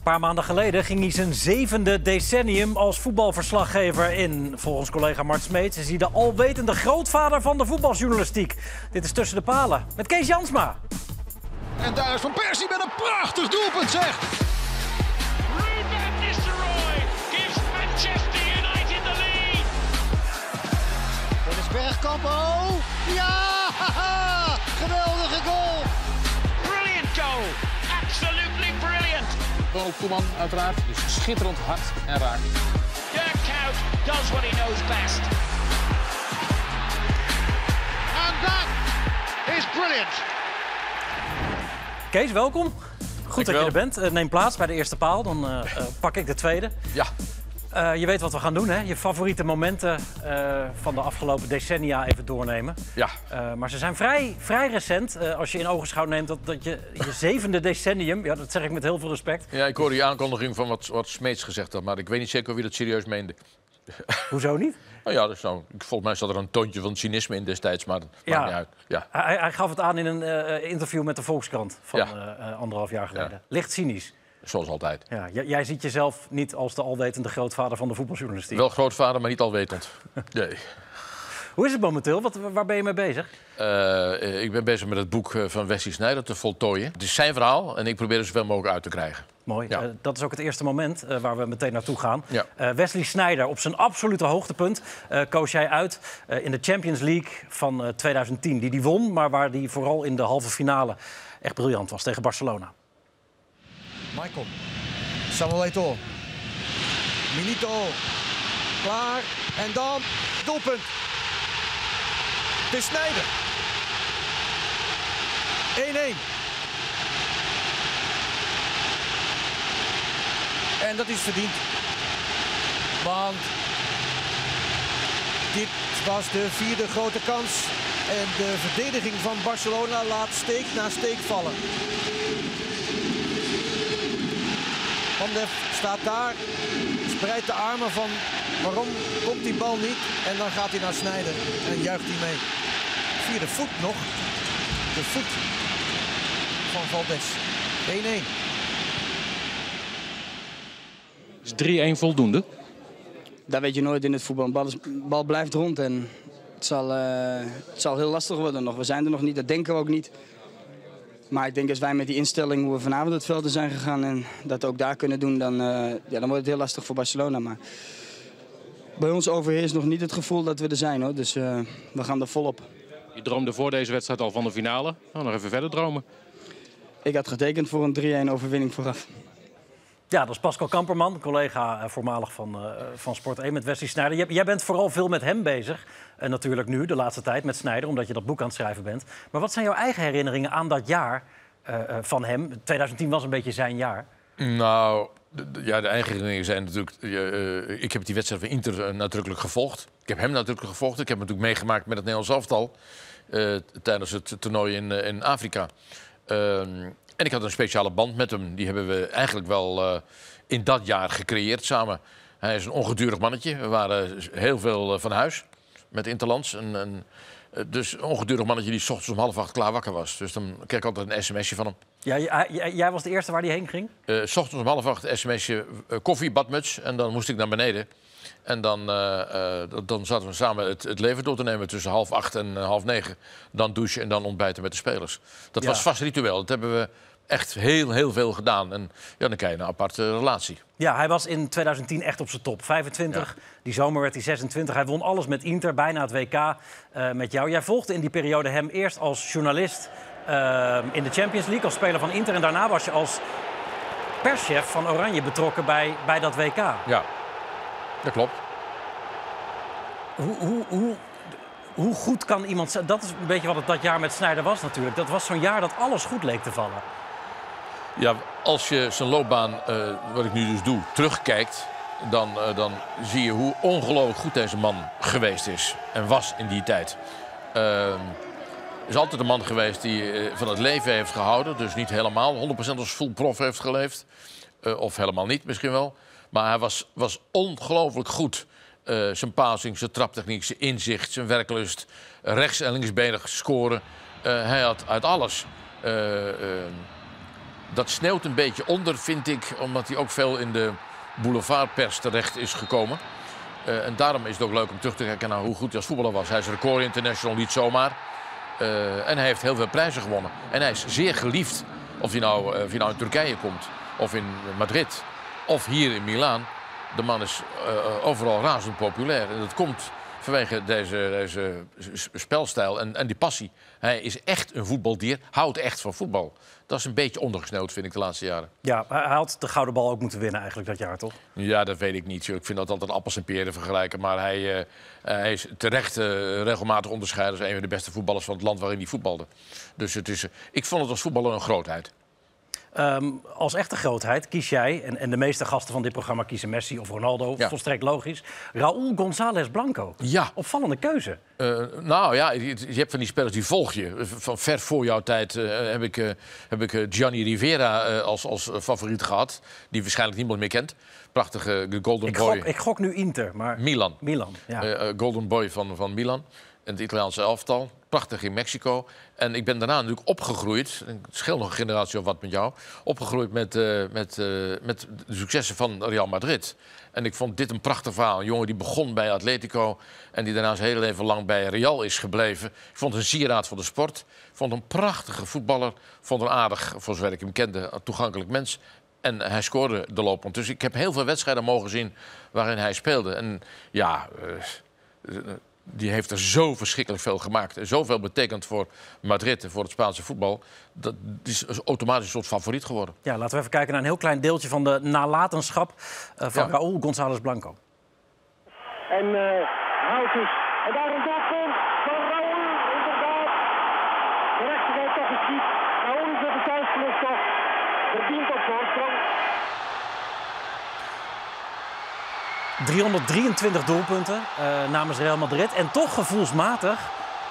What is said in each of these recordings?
Een paar maanden geleden ging hij zijn zevende decennium als voetbalverslaggever in. Volgens collega Mart Smeets is hij de alwetende grootvader van de voetbaljournalistiek. Dit is Tussen de Palen met Kees Jansma. En daar is Van Persie met een prachtig doelpunt, zeg. Ruben Nistelrooy gives Manchester United the lead. Dennis Bergkamp, oh! Ja! Geweldige goal! Brilliant goal. Brilliant. Ronald Koeman uiteraard. Dus schitterend hard en raak. Dirk Kuyt does what he knows best. En dat is brilliant. Kees, welkom. Goed dat je er bent. Eh, neem plaats bij de eerste paal, dan eh, pak ik de tweede. Ja, Eh, je weet wat we gaan doen, hè? Je favoriete momenten eh, van de afgelopen decennia even doornemen. ja. Eh, maar ze zijn vrij, vrij recent. Als je in ogenschouw neemt dat, dat je je zevende decennium... Ja, dat zeg ik met heel veel respect. ja, ik hoorde die aankondiging van wat, wat Smeets gezegd had, maar ik weet niet zeker wie dat serieus meende. Hoezo niet? Nou ja, dus nou, volgens mij zat er een toontje van cynisme in destijds, maar dat Ja. maakt niet uit. Ja. Hij, hij gaf het aan in een interview met de Volkskrant van Ja. anderhalf jaar geleden. Licht cynisch. Zoals altijd. Ja, jij ziet jezelf niet als de alwetende grootvader van de voetbaljournalistiek. Wel grootvader, maar niet alwetend. Nee. Hoe is het momenteel? Wat, waar ben je mee bezig? Eh, ik ben bezig met het boek eh, van Wesley Snijder te voltooien. Het is zijn verhaal en ik probeer er zoveel mogelijk uit te krijgen. Mooi. Ja. Eh, dat is ook het eerste moment waar we meteen naartoe gaan. Ja. Wesley Sneijder op zijn absolute hoogtepunt koos jij uit in de Champions League van eh, 2010. Die die won, maar waar die vooral in de halve finale echt briljant was tegen Barcelona. Michael. Samuel. Milito. Klaar. En dan doelpunt. Het is Snijder. 1-1. En dat is verdiend. Want dit was de vierde grote kans. En de verdediging van Barcelona laat steek na steek vallen. Van Def staat daar, spreidt de armen van waarom komt die bal niet? En dan gaat hij naar Snijder en juicht hij mee. Via de voet nog. De voet van Valdes. 1-1. Is 3-1 voldoende? Dat weet je nooit in het voetbal. De bal, is- bal blijft rond en het zal, eh, het zal heel lastig worden nog. We zijn er nog niet, dat denken we ook niet. Maar ik denk als wij met die instelling hoe we vanavond het veld in zijn gegaan en dat ook daar kunnen doen, dan, eh, ja, dan wordt het heel lastig voor Barcelona. Maar bij ons overheerst nog niet het gevoel dat we er zijn hoor. Dus eh, we gaan er volop. Je droomde voor deze wedstrijd al van de finale. Nou, nog even verder dromen. Ik had getekend voor een 3-1 overwinning vooraf. Ja, dat is Pascal Kamperman, collega eh, voormalig van, eh, van Sport 1 met Wesley Sneijder. Jij, bent vooral veel met hem bezig. En natuurlijk nu, de laatste tijd, met Sneijder, omdat je dat boek aan het schrijven bent. Maar wat zijn jouw eigen herinneringen aan dat jaar eh, eh, van hem? 2010 was een beetje zijn jaar. Nou, de, ja, de eigen herinneringen zijn natuurlijk... eh, eh, ik heb die wedstrijd van Inter eh, nadrukkelijk gevolgd. Ik heb hem nadrukkelijk gevolgd. Ik heb hem natuurlijk meegemaakt met het Nederlands elftal... eh, tijdens het toernooi in, eh, in Afrika. Ehm, en ik had een speciale band met hem. Die hebben we eigenlijk wel eh, in dat jaar gecreëerd samen. Hij is een ongedurig mannetje. We waren heel veel eh, van huis met Interlands. En, en, eh, dus een ongedurig mannetje die 's ochtends om half acht klaar wakker was. Dus dan kreeg ik altijd een sms'je van hem. Ja, jij, jij- was de eerste waar hij heen ging? Eh, s ochtends om half acht sms'je koffie, badmuts. En dan moest ik naar beneden. En dan, eh, eh, dan zaten we samen het, het leven door te nemen tussen half acht en eh, half negen. Dan douchen en dan ontbijten met de spelers. Dat Ja. was vast ritueel. Dat hebben we echt heel, heel veel gedaan. En ja, dan krijg je een aparte relatie. Ja, hij was in 2010 echt op zijn top. 25, die zomer werd hij 26. Hij won alles met Inter, bijna het WK met jou. Jij volgde in die periode hem eerst als journalist in de Champions League, als speler van Inter. En daarna was je als perschef van Oranje betrokken bij, bij dat WK. Ja, dat klopt. Hoe, hoe, hoe, hoe goed kan iemand zijn? Dat is een beetje wat het dat jaar met Sneijder was natuurlijk. Dat was zo'n jaar dat alles goed leek te vallen. Ja, als je zijn loopbaan, eh, wat ik nu dus doe, terugkijkt... Dan, eh, dan zie je hoe ongelooflijk goed deze man geweest is. En was in die tijd. Ehm is altijd een man geweest die eh, van het leven heeft gehouden. Dus niet helemaal 100% als full prof heeft geleefd. Of helemaal niet misschien wel. Maar hij was, was ongelooflijk goed. Eh, zijn passing, zijn traptechniek, zijn inzicht, zijn werklust. rechts- en linksbenig scoren. Eh, hij had uit alles. eh, Dat sneeuwt een beetje onder, vind ik, omdat hij ook veel in de boulevardpers terecht is gekomen. En daarom is het ook leuk om terug te kijken naar hoe goed hij als voetballer was. Hij is record international, niet zomaar. En hij heeft heel veel prijzen gewonnen. En hij is zeer geliefd. Of hij nou, of hij nou in Turkije komt, of in Madrid, of hier in Milaan. De man is eh, overal razend populair. En dat komt vanwege deze, deze spelstijl en, en die passie. Hij is echt een voetbaldier, houdt echt van voetbal. Dat is een beetje ondergesneeuwd, vind ik, de laatste jaren. Ja, hij had de gouden bal ook moeten winnen eigenlijk dat jaar, toch? Ja, dat weet ik niet. Ik vind dat altijd appels en peren vergelijken. Maar hij, eh, hij is terecht eh, regelmatig onderscheiden als een van de beste voetballers van het land waarin hij voetbalde. Dus het is, eh, ik vond het als voetballer een grootheid. Ehm, als echte grootheid kies jij, en, en de meeste gasten van dit programma kiezen Messi of Ronaldo, Ja. volstrekt logisch, Raúl González Blanco. Ja. Opvallende keuze. Eh, nou ja, je, je hebt van die spelers die volg je. Van ver voor jouw tijd eh, heb ik, eh, heb ik Gianni Rivera als, als favoriet gehad. Die waarschijnlijk niemand meer kent. Prachtige Golden Ik Boy. gok, ik gok nu Inter, maar Milan. Milan. Ja. Golden Boy van, van Milan. En het Italiaanse elftal. Prachtig in Mexico. En ik ben daarna natuurlijk opgegroeid. Het scheelt nog een generatie of wat met jou. Opgegroeid met, eh, met, eh, met de successen van Real Madrid. En ik vond dit een prachtig verhaal. Een jongen die begon bij Atletico. En die daarna zijn hele leven lang bij Real is gebleven. Ik vond een sieraad van de sport. Ik vond een prachtige voetballer. Vond hem aardig, voor zover ik hem kende, een toegankelijk mens. En hij scoorde de loopend. Dus ik heb heel veel wedstrijden mogen zien waarin hij speelde. En ja, eh, die heeft er zo verschrikkelijk veel gemaakt. En zoveel betekend voor Madrid en voor het Spaanse voetbal. Dat is automatisch een soort favoriet geworden. ja, laten we even kijken naar een heel klein deeltje van de nalatenschap eh, van Ja. Raúl González Blanco. En uh, houdt dus. En daar een doelpunt van Raoul, inderdaad. Gerechtigheid toch geschiet. Raoul is op de thuisvlucht toch. Verdient op voorsprong. 323 doelpunten eh, namens Real Madrid. En toch gevoelsmatig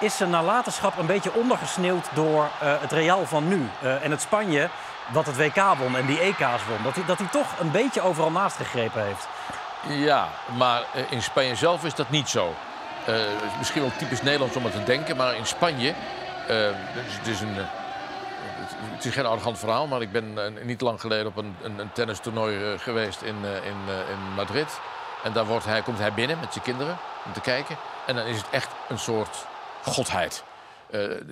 is zijn nalatenschap een beetje ondergesneeuwd door eh, het Real van nu. Eh, en het Spanje, wat het WK won en die EK's won. Dat hij, dat hij toch een beetje overal naast gegrepen heeft. Ja, maar in Spanje zelf is dat niet zo. Misschien wel typisch Nederlands om het te denken, maar in Spanje. het, is, een, het, is geen arrogant verhaal, maar ik ben niet lang geleden op een, een, een tennistoernooi geweest in, in, in Madrid. En daar wordt hij, komt hij binnen met zijn kinderen om te kijken. En dan is het echt een soort godheid.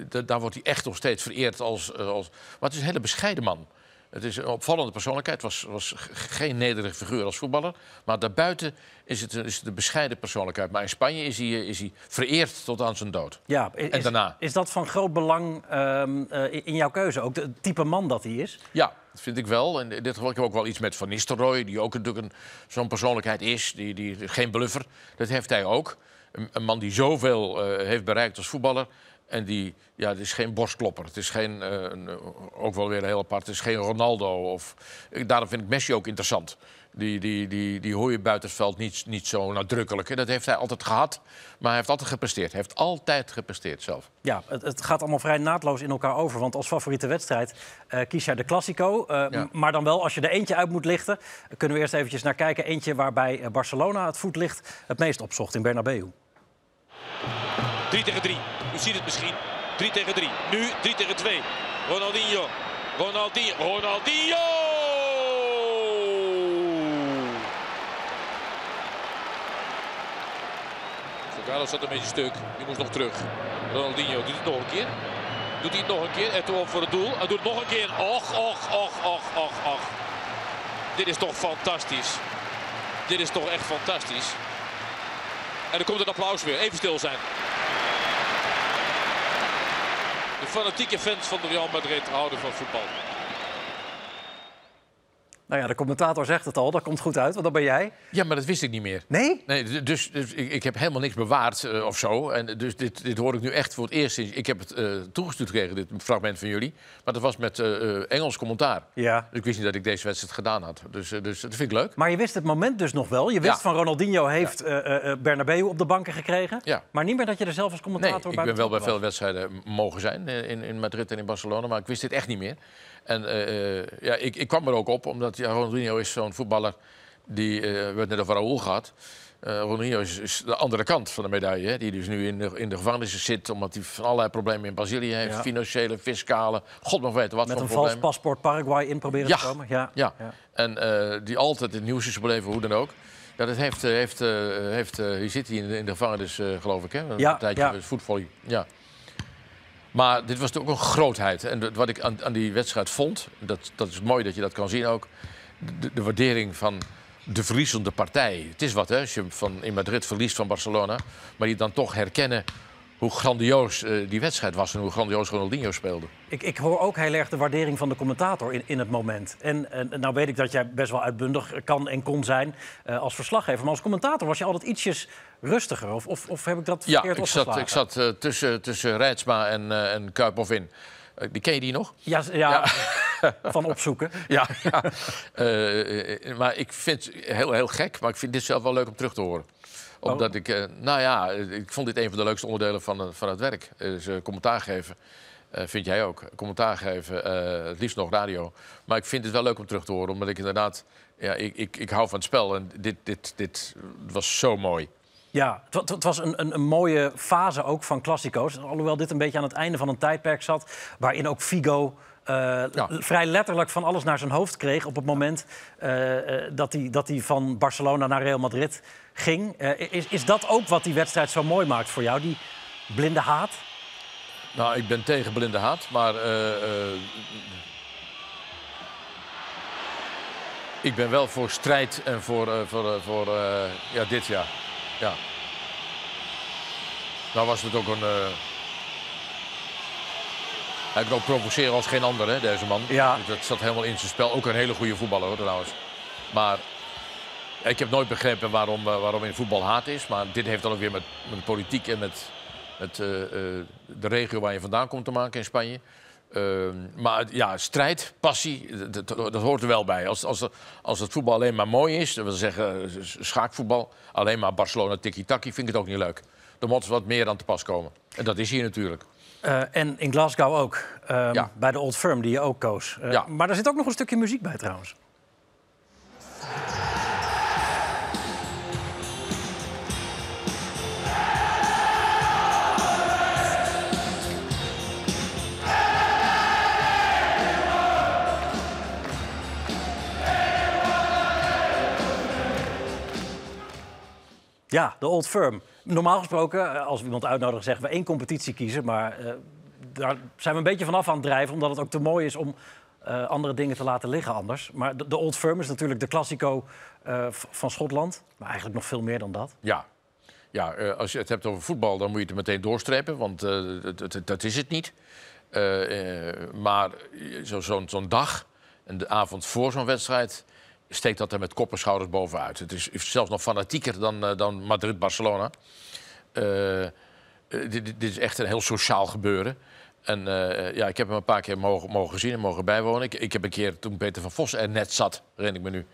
Da- daar wordt hij echt nog steeds vereerd als, eh, als... Maar het is een hele bescheiden man. Het is een opvallende persoonlijkheid. Het was, was geen nederige figuur als voetballer. Maar daarbuiten is het, een- is het een bescheiden persoonlijkheid. Maar in Spanje is hij, eh, is hij vereerd tot aan zijn dood. Ja, is, En daarna? is dat van groot belang ehm, eh, in jouw keuze? Ook de- het type man dat hij is? Ja, dat vind ik wel. En dit geval ik heb ook wel iets met Van Nistelrooy... die ook natuurlijk zo'n persoonlijkheid is. Die, die, geen bluffer. Dat heeft hij ook. Een, man die zoveel eh, heeft bereikt als voetballer... En die, ja, het is geen borstklopper. Het is geen, eh, ook wel weer heel apart, het is geen Ronaldo. Of, daarom vind ik Messi ook interessant. Die, die, die, die hoor je buiten het veld niet, niet zo nadrukkelijk. En dat heeft hij altijd gehad. Maar hij heeft altijd gepresteerd. Hij heeft altijd gepresteerd zelf. Ja, het, het gaat allemaal vrij naadloos in elkaar over. Want als favoriete wedstrijd eh, kies jij de Classico. eh, Ja. Maar dan wel, als je er eentje uit moet lichten... kunnen we eerst eventjes naar kijken. Eentje waarbij eh, Barcelona het voetlicht het meest opzocht in Bernabeu. 3 tegen 3. U ziet het misschien. 3 tegen 3. Nu 3 tegen 2. Ronaldinho. Ronaldinho. Ronaldinho! Carlo zat een beetje stuk. Die moest nog terug. Ronaldinho doet het nog een keer. Doet hij het nog een keer. Op voor het doel. Hij doet het nog een keer. Och, och, och, och, och, och. Dit is toch fantastisch. Dit is toch echt fantastisch. En er komt een applaus weer. Even stil zijn. De fanatieke fans van de Real Madrid houden van voetbal. Nou ja, de commentator zegt het al. Dat komt goed uit, want dat ben jij. Ja, maar dat wist ik niet meer. Nee? Nee, dus, dus ik, ik heb helemaal niks bewaard eh, of zo. En dus dit, dit hoor ik nu echt voor het eerst. Ik heb het eh, toegestuurd gekregen, dit fragment van jullie. Maar dat was met eh, Engels commentaar. Ja. Dus ik wist niet dat ik deze wedstrijd gedaan had. Dus, dus dat vind ik leuk. Maar je wist het moment dus nog wel. Je wist Ja. van Ronaldinho heeft eh, Bernabeu op de banken gekregen. Ja. Maar niet meer dat je er zelf als Nee, commentator ik bij ben wel bij veel wedstrijden mogen zijn in, in Madrid en in Barcelona, maar ik wist dit echt niet meer. En eh, eh, ja, ik, ik kwam er ook op, omdat ja, Ronaldinho is zo'n voetballer die, eh, we hebben het net over Raoul gehad. Eh Ronaldinho is, is de andere kant van de medaille. Hè? Die dus nu in de, in de gevangenis zit omdat hij van allerlei problemen in Brazilië heeft. Ja. Financiële, fiscale, god mag weten wat Met voor een vals paspoort Paraguay in proberen Ja. te komen. Ja. Ja, Ja. en die altijd het nieuws is gebleven, hoe dan ook. Ja, dat heeft, heeft, heeft, eh, hier zit hij in de, in de gevangenis, geloof ik, hè? Een Ja, tijdje ja. ja. Maar dit was ook een grootheid. En wat ik aan, aan die wedstrijd vond, dat, dat is mooi dat je dat kan zien ook. De, de waardering van de verliezende partij. Het is wat, hè, als je van, in Madrid verliest van Barcelona. Maar die dan toch herkennen hoe grandioos eh, die wedstrijd was en hoe grandioos Ronaldinho speelde. Ik, ik hoor ook heel erg de waardering van de commentator in, in het moment. En, en nou weet ik dat jij best wel uitbundig kan en kon zijn eh, als verslaggever. Maar als commentator was je altijd ietsjes rustiger. Of, of, of heb ik dat Ja, verkeerd ik zat, ik zat eh, tussen, tussen Rijtsma en, eh en Kuiphoff in. Eh, die ken je die nog? Ja, ja, van opzoeken. Ja, ja. Maar ik vind het heel, heel gek, maar ik vind dit zelf wel leuk om terug te horen. Omdat ik, nou ja, ik vond dit een van de leukste onderdelen van, van het werk. Dus commentaar geven, vind jij ook. Commentaar geven, het liefst nog radio. Maar ik vind het wel leuk om terug te horen, omdat ik inderdaad, ja, ik, ik, ik hou van het spel. En dit, dit, dit was zo mooi. Ja, het, wa- het was een, een, een mooie fase ook van klassico's. Alhoewel dit een beetje aan het einde van een tijdperk zat... waarin ook Figo eh, Ja. vrij letterlijk van alles naar zijn hoofd kreeg... op het moment eh, eh, dat hij dat hij van Barcelona naar Real Madrid ging. Is, is dat ook wat die wedstrijd zo mooi maakt voor jou, die blinde haat? Nou, ik ben tegen blinde haat, maar ik ben wel voor strijd en voor, voor, voor ja, dit jaar. Ja. Nou was het ook een. eh, hij kan ook provoceren als geen ander, hè, deze man. Ja. Dat zat helemaal in zijn spel. Ook een hele goede voetballer, hoor, trouwens. Maar ik heb nooit begrepen waarom, eh, waarom in voetbal haat is. Maar dit heeft dan ook weer met, met politiek en met, met eh, de regio waar je vandaan komt te maken in Spanje. Ehm, maar ja, strijd, passie, dat, dat, dat hoort er wel bij. Als, als, als het voetbal alleen maar mooi is, dat wil zeggen eh, schaakvoetbal, alleen maar Barcelona tiki-taki, vind ik het ook niet leuk. Er moet wat meer aan te pas komen. En dat is hier natuurlijk. Eh, en in Glasgow ook, ehm, Ja. bij de Old Firm, die je ook koos. Eh, Ja. Maar er zit ook nog een stukje muziek bij trouwens. Ja, de Old Firm. Normaal gesproken, eh, als we iemand uitnodigen, zeggen we één competitie kiezen. Maar eh, daar zijn we een beetje vanaf aan het drijven, omdat het ook te mooi is om eh, andere dingen te laten liggen anders. Maar de, Old Firm is natuurlijk de Classico v- van Schotland. Maar eigenlijk nog veel meer dan dat. Ja, ja als je het hebt over voetbal, dan moet je het meteen doorstrepen, want dat, is het niet. Maar zo- zo'n zo'n dag en de avond voor zo'n wedstrijd steekt dat er met kop en schouders bovenuit. Het is zelfs nog fanatieker dan, eh, dan Madrid-Barcelona. Eh, eh, dit, dit- is echt een heel sociaal gebeuren. En ja, ik heb hem een paar keer mogen, mogen zien en mogen bijwonen. Ik, ik heb een keer, toen Peter van Vos er net zat, herinner ik me nu...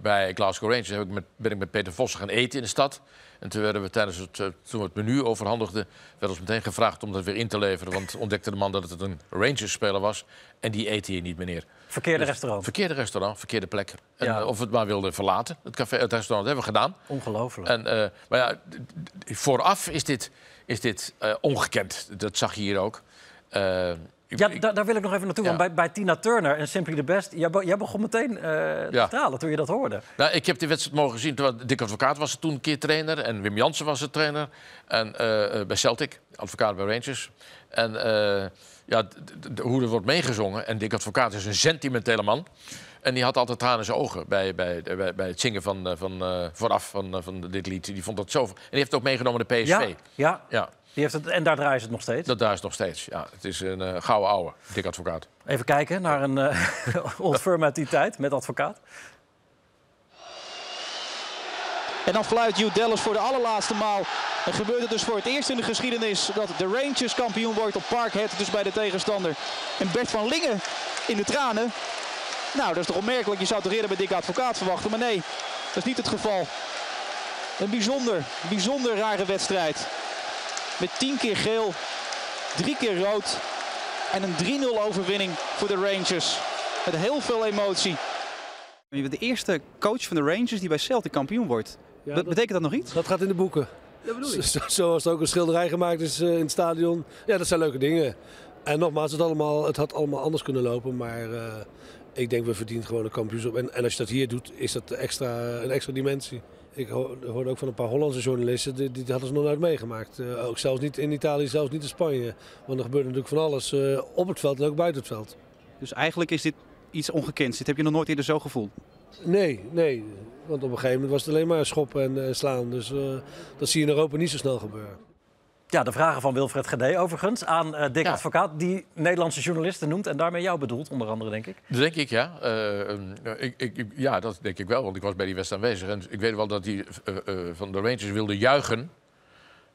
bij Glasgow Rangers heb ik met, ben ik met Peter Vos gaan eten in de stad. En toen werden we tijdens het, toen we het menu overhandigden... werd ons meteen gevraagd om dat weer in te leveren. Want ontdekte de man dat het een Rangers-speler was. En die eten hier niet, meneer. Verkeerde Dus restaurant. Verkeerde restaurant, verkeerde plek. En, Ja. eh, of we het maar wilden verlaten, het, café, het restaurant. Dat hebben we gedaan. Ongelooflijk. En, eh, maar ja, vooraf is dit, is dit eh, ongekend. Dat zag je hier ook. Ja, ik- daar wil ik nog even naartoe. Ja. Want bij, bij Tina Turner en Simply the Best... jij, be- jij begon meteen te Ja. stralen toen je dat hoorde. Nou, ik heb die wedstrijd mogen zien. Dick Advocaat was toen een keer trainer. En Wim Jansen was de trainer. En, bij Celtic, advocaat bij Rangers. En ja, hoe er wordt meegezongen. En Dick Advocaat is een sentimentele man. En die had altijd tranen in zijn ogen bij, bij, bij, bij het zingen van, eh, van, eh, vooraf van, eh, van dit lied. Die vond dat zo... En die heeft het ook meegenomen de PSV. Ja, ja. Ja, Die heeft het, en daar draaien ze het nog steeds. dat daar is nog steeds. Ja, het is een gouden ouwe, Dick Advocaat. Even kijken naar een eh old firm uit die tijd met advocaat. En dan fluit Hugh Dallas voor de allerlaatste maal. En gebeurt het dus voor het eerst in de geschiedenis dat de Rangers kampioen wordt op Parkhead, dus bij de tegenstander. En Bert van Lingen in de tranen. Nou, dat is toch opmerkelijk. Je zou toch eerder bij Dick Advocaat verwachten, maar nee, dat is niet het geval. Een bijzonder, bijzonder rare wedstrijd. Met 10 keer geel, 3 keer rood en een 3-0 overwinning voor de Rangers. Met heel veel emotie. Je bent de eerste coach van de Rangers die bij Celtic kampioen wordt. Ja, betekent dat nog iets? Dat gaat in de boeken. Zo- Zoals er ook een schilderij gemaakt is eh, in het stadion. Ja, dat zijn leuke dingen. En nogmaals, het, allemaal, het had allemaal anders kunnen lopen. Maar eh, ik denk, we verdienen gewoon een kampioenschap. En, en als je dat hier doet, is dat extra, een extra dimensie. Ik ho- hoorde ook van een paar Hollandse journalisten, die, die hadden ze nog nooit meegemaakt. Eh, ook zelfs niet in Italië, zelfs niet in Spanje. Want er gebeurt natuurlijk van alles eh, op het veld en ook buiten het veld. Dus eigenlijk is dit iets ongekends. Dit heb je nog nooit eerder zo gevoeld. Nee, nee. Want op een gegeven moment was het alleen maar schoppen en eh, slaan. Dus eh, dat zie je in Europa niet zo snel gebeuren. Ja, de vragen van Wilfred Gedee overigens aan eh, Dick Advocaat... die Nederlandse journalisten noemt en daarmee jou bedoelt, onder andere, denk ik. Dat denk ik, ja. Eh, eh, ik, ik, ja, dat denk ik wel, want ik was bij die wedstrijd aanwezig. En ik weet wel dat die eh, eh, van de Rangers wilde juichen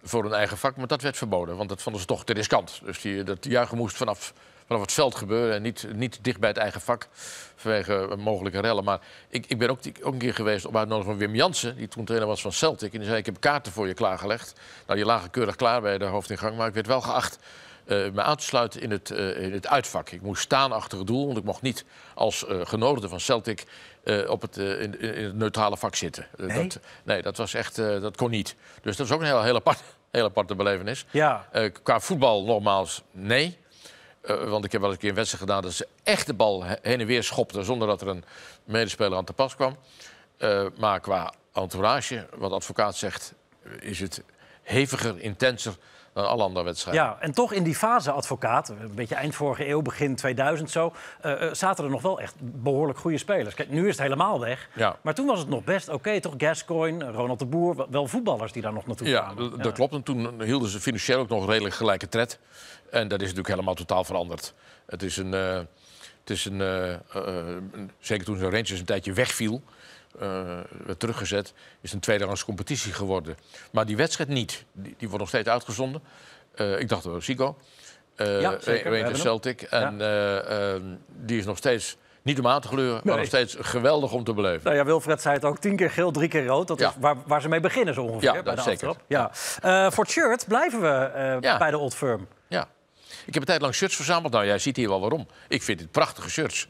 voor hun eigen vak, maar dat werd verboden. Want dat vonden ze toch te riskant. Dus die, dat juichen moest vanaf, vanaf het veld gebeuren en niet, niet dicht bij het eigen vak vanwege mogelijke rellen. Maar ik, ik ben ook, die- ook een keer geweest op uitnodiging van Wim Jansen, die toen trainer was van Celtic. En die zei, ik heb kaarten voor je klaargelegd. Nou, die lagen keurig klaar bij de hoofdingang, maar ik werd wel geacht eh, me aan te sluiten in het, eh, in het uitvak. Ik moest staan achter het doel, want ik mocht niet als eh genodigde van Celtic op het, in, in het neutrale vak zitten. Nee? Dat, nee, dat, was echt, dat kon niet. Dus dat is ook een heel, heel, apart, heel aparte belevenis. Ja. Qua voetbal nogmaals, nee. Eh, want ik heb wel eens een keer een wedstrijd gedaan dat ze echt de bal he- heen en weer schopten zonder dat er een medespeler aan te pas kwam. Eh, maar qua entourage, wat advocaat zegt, is het heviger, intenser dan alle andere wedstrijden. Ja, en toch in die fase, advocaat, een beetje eind vorige eeuw, begin 2000 zo... eh, eh, zaten er nog wel echt behoorlijk goede spelers. Kijk, nu is het helemaal weg. Ja. Maar toen was het nog best oké, toch? Gascoigne, Ronald de Boer, wel- voetballers die daar nog naartoe Ja, kwamen. d- dat klopt. En toen hielden ze financieel ook nog redelijk gelijke tred. En dat is natuurlijk helemaal totaal veranderd. Het is een... eh, het is een, zeker toen de Rangers een tijdje wegviel, werd teruggezet, is een tweederangs competitie geworden. Maar die wedstrijd niet. Die, die wordt nog steeds uitgezonden. Eh, ik dacht dat was Zico. Eh Ja, zeker. Celtic. En eh, eh, die is nog steeds niet om aan te gleuren, maar Nee. nog steeds geweldig om te beleven. Nou ja, Wilfred zei het ook, tien keer geel, drie keer rood. Dat Ja. is waar, waar ze mee beginnen zo ongeveer, Ja, bij de zeker. aftrap. Ja. Eh, voor het shirt blijven we eh, Ja. bij de Old Firm. Ik heb een tijd lang shirts verzameld. Nou, jij ziet hier wel waarom. Ik vind dit prachtige shirts.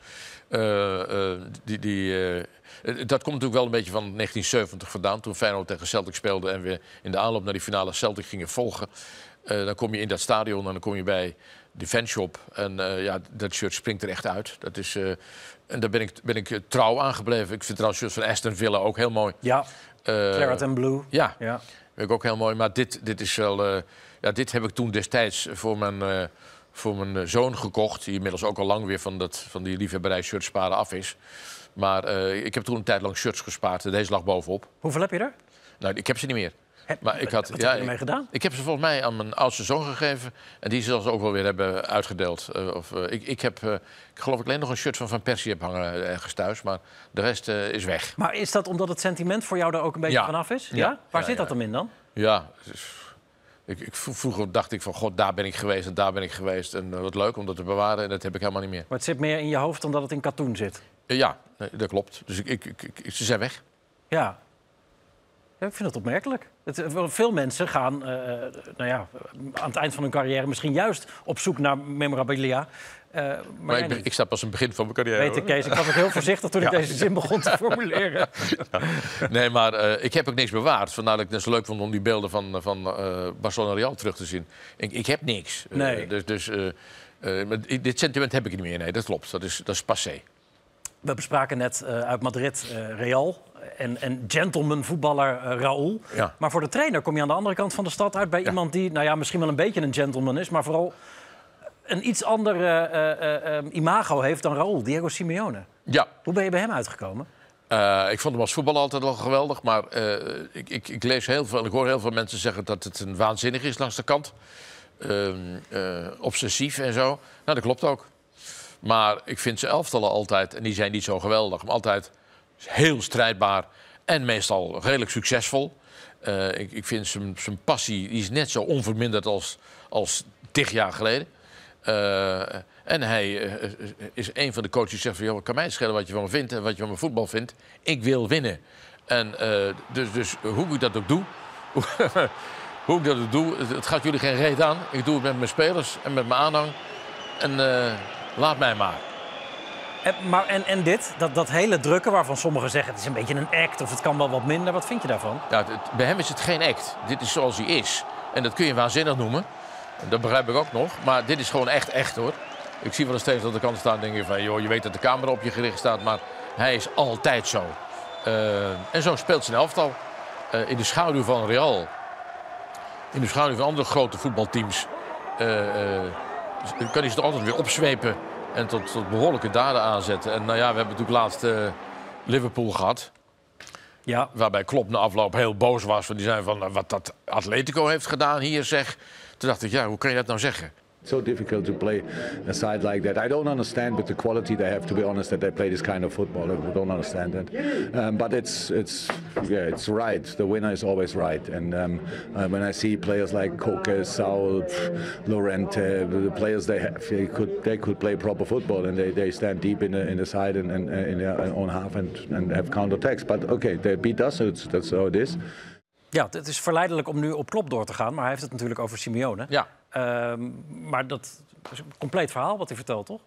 Eh, eh, die, die, eh, dat komt natuurlijk wel een beetje van 1970 vandaan. Toen Feyenoord tegen Celtic speelde en we in de aanloop naar die finale Celtic gingen volgen. Dan kom je in dat stadion en dan kom je bij de fanshop. En ja, dat shirt springt er echt uit. Dat is, en daar ben ik, ben ik trouw aan gebleven. Ik vind trouwens het shirt van Aston Villa ook heel mooi. Ja, Claret and Blue. ja, Ja. vind ik ook heel mooi. Maar dit, dit is wel. Ja, dit heb ik toen destijds voor mijn, eh, voor mijn eh, zoon gekocht. Die inmiddels ook al lang weer van, dat, van die liefhebberij shirts sparen af is. Maar eh, ik heb toen een tijd lang shirts gespaard. Deze lag bovenop. Hoeveel heb je er? Nou, ik heb ze niet meer. Maar ik had, wat heb je ermee gedaan? Ik heb ze volgens mij aan mijn oudste zoon gegeven. En die zal ze ook wel weer hebben uitgedeeld. Of, ik, ik heb, ik geloof ik alleen nog een shirt van Van Persie heb hangen ergens thuis. Maar de rest is weg. Maar is dat omdat het sentiment voor jou daar ook een beetje Ja. vanaf is? Ja? Ja. Waar Ja, zit ja. dat hem in dan? Ja, ik, ik, vro- vroeger dacht ik van, god, daar ben ik geweest en daar ben ik geweest. En eh, wat leuk om dat te bewaren. En dat heb ik helemaal niet meer. Maar het zit meer in je hoofd omdat het in katoen zit. Eh, ja, nee, dat klopt. Dus ik, ik, ze zijn weg. Ja. ja ik vind dat opmerkelijk. Het, eh, veel mensen gaan nou ja, aan het eind van hun carrière misschien juist op zoek naar memorabilia. Eh, maar Maar, ik, ben- ik sta pas aan het begin van mijn carrière. Weet ik. Kees. Ik was ook heel voorzichtig toen ik deze zin begon te formuleren. Nee, maar eh, ik heb ook niks bewaard. Vandaar dat ik het zo leuk vond om die beelden van, van eh, Barcelona Real terug te zien. Ik, ik heb niks. Nee. dus dus maar dit sentiment heb ik niet meer. Nee, dat klopt. Dat is, dat is passé. We bespraken net uit Madrid Real en, en gentleman voetballer Raúl. Ja. Maar voor de trainer kom je aan de andere kant van de stad uit... bij iemand die nou ja, misschien wel een beetje een gentleman is... maar vooral een iets ander eh, eh, eh, imago heeft dan Raúl, Diego Simeone. Ja. Hoe ben je bij hem uitgekomen? Ik vond hem als voetballer altijd wel geweldig. Maar ik, ik, ik lees heel veel en ik hoor heel veel mensen zeggen dat het een waanzinnig is langs de kant. Ehm, eh, obsessief en zo. Nou, dat klopt ook. Maar ik vind zijn elftallen altijd, en die zijn niet zo geweldig, maar altijd heel strijdbaar en meestal redelijk succesvol. Ik, ik vind zijn, zijn passie die is net zo onverminderd als, als tig jaar geleden. Eh, en hij eh, is een van de coaches die zegt van... Joh, kan mij schelen wat je van me vindt en wat je van mijn voetbal vindt. Ik wil winnen. En eh, dus, dus hoe ik dat ook doe... hoe ik dat ook doe, het, gaat jullie geen reet aan. Ik doe het met mijn spelers en met mijn aanhang. En eh, laat mij maar. En, maar, en, en dit, dat, dat hele drukken waarvan sommigen zeggen... het is een beetje een act of het kan wel wat minder. Wat vind je daarvan? Ja, het- bij hem is het geen act. Dit is zoals hij is. En dat kun je waanzinnig noemen. Dat begrijp ik ook nog. Maar dit is gewoon echt echt hoor. Ik zie wel eens steeds aan de kant staan en denk je van... joh, je weet dat de camera op je gericht staat, maar hij is altijd zo. Eh, en zo speelt zijn elftal. Eh, in de schaduw van Real. In de schaduw van andere grote voetbalteams. eh, kan hij zich er altijd weer opzwepen. En tot, tot behoorlijke daden aanzetten. En nou ja, we hebben natuurlijk laatst Liverpool gehad. Ja. Waarbij Klopp na afloop heel boos was. Want die zei van, wat dat Atletico heeft gedaan hier zeg. Toen dacht ik, ja, hoe kan je dat nou zeggen? so difficult to play a side like that. I don't understand with the quality they have. To be honest, that they play this kind of football. I don't understand that. Um, but it's it's yeah, it's right. The winner is always right. And um, uh, when I see players like Koke, Saul, Lorente, the players they have, they could they could play proper football and they, they stand deep in the in the side and, and uh, in their own half and, and have counter attacks. But okay, they beat us. So that's how it is. Ja, het is verleidelijk om nu op Klopp door te gaan. Maar hij heeft het natuurlijk over Simeone. Ja. Ehm, maar dat is een compleet verhaal wat hij vertelt, toch?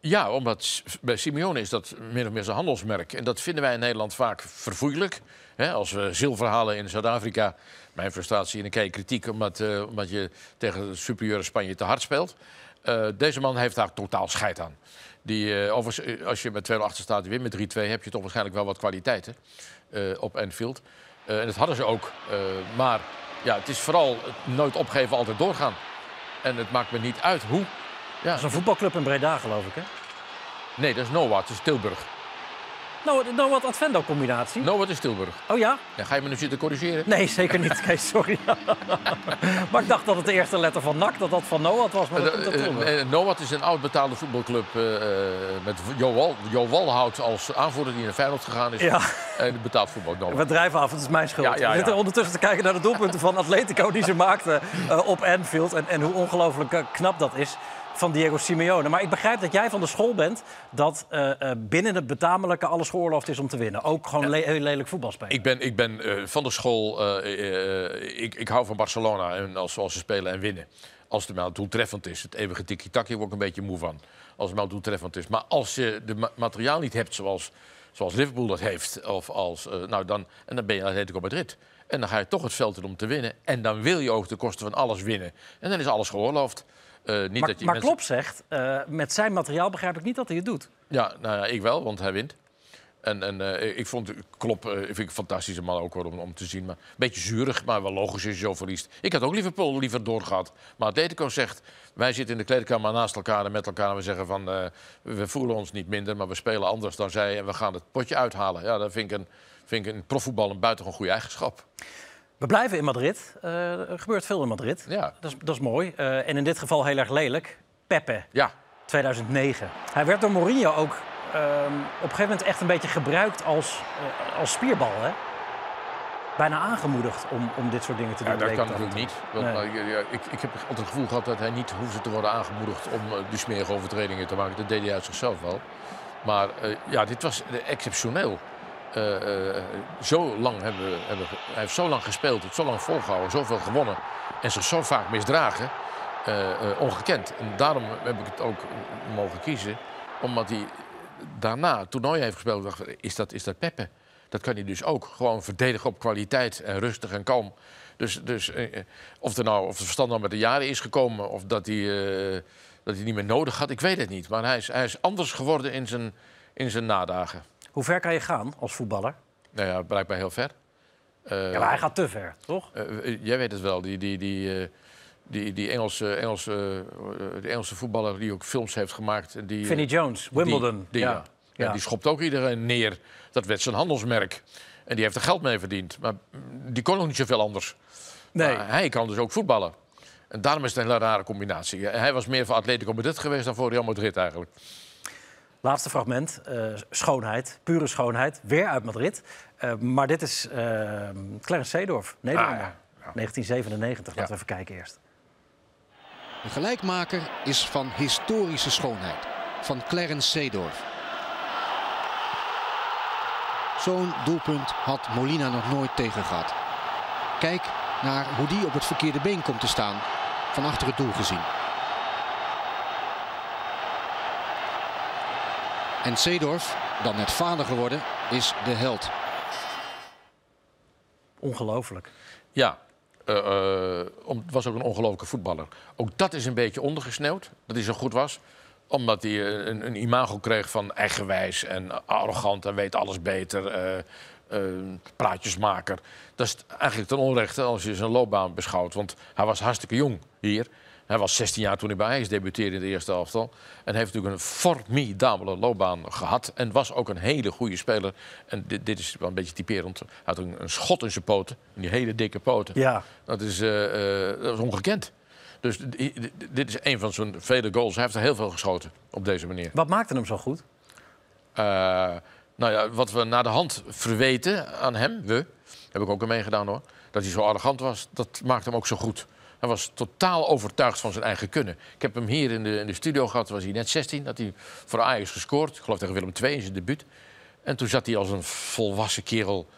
Ja, omdat bij Simeone is dat min of meer zijn handelsmerk. En dat vinden wij in Nederland vaak verfoeilijk. Hè, als we zilver halen in Zuid-Afrika. Mijn frustratie en krijg je kritiek omdat, eh, omdat je tegen de superieure Spanje te hard speelt. Eh, deze man heeft daar totaal scheid aan. Die, eh, overigens, als je met 2 achter staat en wint met 3-2, heb je toch waarschijnlijk wel wat kwaliteiten op Anfield. Eh, en dat hadden ze ook. Eh, maar ja, het is vooral het nooit opgeven, altijd doorgaan. En het maakt me niet uit hoe. Ja. Dat is een voetbalclub in Breda, geloof ik, hè? Nee, dat is Noah, het is Tilburg. Nou, nou wat Advendo-combinatie. Noah is Tilburg. Oh ja? Ja, ga je me nu zitten corrigeren? Nee, zeker niet, Kees, sorry. maar ik dacht dat het de eerste letter van NAC, dat dat van Noah was. Maar dat komt uit Tilburg. Eh, eh, Noah is een oud betaalde voetbalclub eh, eh, met Jo, Wal, jo Walhout als aanvoerder die naar Feyenoord gegaan is. Ja. En betaald voetbal Noah. We drijven af, het is mijn schuld. Ja, ja, We zitten ondertussen te kijken naar de doelpunten van Atletico die ze maakten eh, op Anfield. En, en hoe ongelooflijk eh, knap dat is van Diego Simeone. Maar ik begrijp dat jij van de school bent dat eh, eh, binnen het betamelijke alles geoorloofd is om te winnen. Ook gewoon le- heel lelijk voetbal spelen. Ik ben, ik ben eh, van de school, ik, ik hou van Barcelona en als, zoals ze spelen en winnen. Als het maar doeltreffend is. Het eeuwige tiki-taki word ik een beetje moe van. Als het maar doeltreffend is. Maar als je de ma- materiaal niet hebt zoals, zoals Liverpool dat heeft, of als, nou dan, en dan ben je Atletico Madrid. En dan ga je toch het veld in om te winnen. En dan wil je ook de kosten van alles winnen. En dan is alles geoorloofd. Eh, niet maar dat je maar mensen- Klopp zegt, eh, met zijn materiaal begrijp ik niet dat hij het doet. Ja, nou ja, ik wel, want hij wint. En, en eh, ik vond Klop vind ik een fantastische man ook hoor, om, om te zien. Maar een beetje zuurig, maar wel logisch als je zo verliest. Ik had ook Liverpool liever doorgehad. Maar Atletico zegt, wij zitten in de kleedkamer naast elkaar en met elkaar... en we zeggen van, we voelen ons niet minder, maar we spelen anders dan zij... en we gaan het potje uithalen. Ja, dat vind ik, een, vind ik in profvoetbal een buitengewoon goede eigenschap. We blijven in Madrid. Eh, er gebeurt veel in Madrid. Ja. Dat, is, dat is mooi. Eh, en in dit geval heel erg lelijk. Pepe, Ja, 2009. Hij werd door Mourinho ook ehm, op een gegeven moment echt een beetje gebruikt als, eh, als spierbal. Hè? Bijna aangemoedigd om, om dit soort dingen te doen. Ja, dat kan natuurlijk niet. Want, Nee. maar, ja, ja, ik, ik heb altijd het gevoel gehad dat hij niet hoefde te worden aangemoedigd om die smerige overtredingen te maken. Dat deed hij uit zichzelf wel. Maar ja, dit was exceptioneel. Eh, eh, zo lang hebben, hebben hij heeft zo lang gespeeld, het zo lang volgehouden, zoveel gewonnen en zich zo vaak misdragen. eh, ongekend. En daarom heb ik het ook mogen kiezen, omdat hij daarna toernooi heeft gespeeld. Dacht, is dat, is dat Peppe? Dat kan hij dus ook. Gewoon verdedigen op kwaliteit en rustig en kalm. Dus, dus of, er nou, of het verstand nou met de jaren is gekomen... of dat hij, dat hij niet meer nodig had, ik weet het niet. Maar hij is, hij is anders geworden in zijn, in zijn nadagen. Hoe ver kan je gaan als voetballer? Nou ja, blijkbaar heel ver. Eh, Ja, maar hij gaat te ver, toch? eh, eh, jij weet het wel, die, die, die, eh, die, die Engelse, Engelse, eh, die Engelse voetballer die ook films heeft gemaakt. Die, Vinnie Jones, Wimbledon. Die, die, ja. ja. Die schopt ook iedereen neer. Dat werd zijn handelsmerk. En die heeft er geld mee verdiend. Maar mm, die kon ook niet zoveel anders. Nee. Maar hij kan dus ook voetballen. En daarom is het een hele rare combinatie. Hij was meer voor Atletico Madrid geweest dan voor Real Madrid eigenlijk. Laatste fragment. eh, schoonheid, pure schoonheid. Weer uit Madrid. Eh, maar dit is eh Clarence Seedorf, Nederlander. Ah, ja. 1997. Laten we even kijken eerst. De gelijkmaker is van historische schoonheid. Van Clarence Seedorf. Zo'n doelpunt had Molina nog nooit tegen gehad. Kijk naar hoe die op het verkeerde been komt te staan. Van achter het doel gezien. En Seedorf, dan net vader geworden, is de held. Ongelooflijk. Ja, eh, eh, om, was ook een ongelofelijke voetballer. Ook dat is een beetje ondergesneeuwd, dat hij zo goed was. Omdat hij eh, een, een imago kreeg van eigenwijs en arrogant en weet alles beter. praatjesmaker. Dat is eigenlijk ten onrechte als je zijn loopbaan beschouwt. Want hij was hartstikke jong hier. Hij was 16 jaar toen hij bij Ajax debuteerde in de eerste elftal. En heeft natuurlijk een formidabele loopbaan gehad. En was ook een hele goede speler. En dit, dit is wel een beetje typerend. Hij had een, een schot in zijn poten. Die hele dikke poten. Ja. Dat is, eh, eh, dat is ongekend. Dus dit is een van zijn vele goals. Hij heeft er heel veel geschoten op deze manier. Wat maakte hem zo goed? Eh, nou ja, wat we na de hand verweten aan hem, we, heb ik ook aan meegedaan hoor, dat hij zo arrogant was, dat maakte hem ook zo goed. Hij was totaal overtuigd van zijn eigen kunnen. Ik heb hem hier in de, in de studio gehad, was hij net 16, dat hij voor Ajax gescoord. Ik geloof tegen Willem II in zijn debuut. En toen zat hij als een volwassen kerel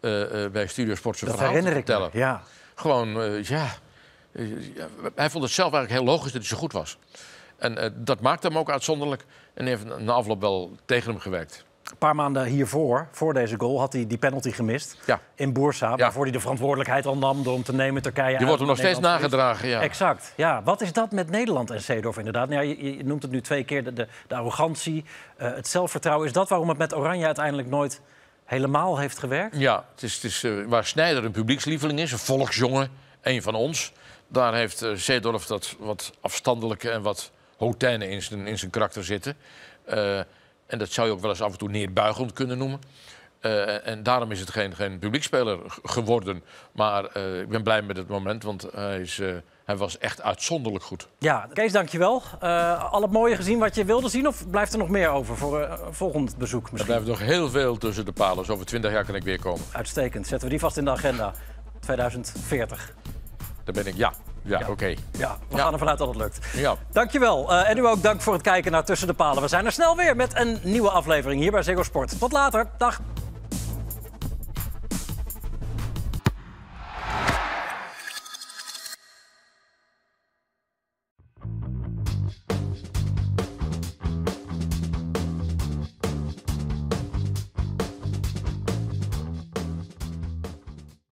eh, eh, bij Studiosport zijn Dat verhaal te herinner ik me, vertellen. ja. Gewoon, eh, ja, Hij vond het zelf eigenlijk heel logisch dat hij zo goed was. En dat maakte hem ook uitzonderlijk. En heeft na afloop wel tegen hem gewerkt. Een paar maanden hiervoor, voor deze goal, had hij die penalty gemist. Ja. In Boersa, waarvoor hij de verantwoordelijkheid al nam door hem te nemen Turkije. Die wordt hem nog steeds nagedragen, ja. Exact. Ja. Wat is dat met Nederland en Seedorf inderdaad? Nou, je, je noemt het nu twee keer, de, de, de arrogantie, eh, het zelfvertrouwen. Is dat waarom het met Oranje uiteindelijk nooit helemaal heeft gewerkt? Ja, het is, het is, eh, waar Snijder een publiekslieveling is, een volksjongen, een van ons. Daar heeft uh, Zeedorf dat wat afstandelijke en wat hautaine in zijn, in zijn karakter zitten. En dat zou je ook wel eens af en toe neerbuigend kunnen noemen. Eh, en daarom is het geen, geen publiekspeler geworden. Maar eh, ik ben blij met het moment, want hij, is, eh, hij was echt uitzonderlijk goed. Ja, Kees, dankjewel. Al het mooie gezien wat je wilde zien? Of blijft er nog meer over voor een volgend bezoek Er misschien? blijft nog heel veel tussen de palen. Dus over twintig jaar kan ik weer komen. Uitstekend. Zetten we die vast in de agenda. 2040. Daar ben ik, ja. Ja, oké. Ja, we gaan ervan uit dat het lukt. Ja. Dankjewel. Eh en u ook dank voor het kijken naar Tussen de Palen. We zijn er snel weer met een nieuwe aflevering hier bij Ziggo Sport. Tot later. Dag.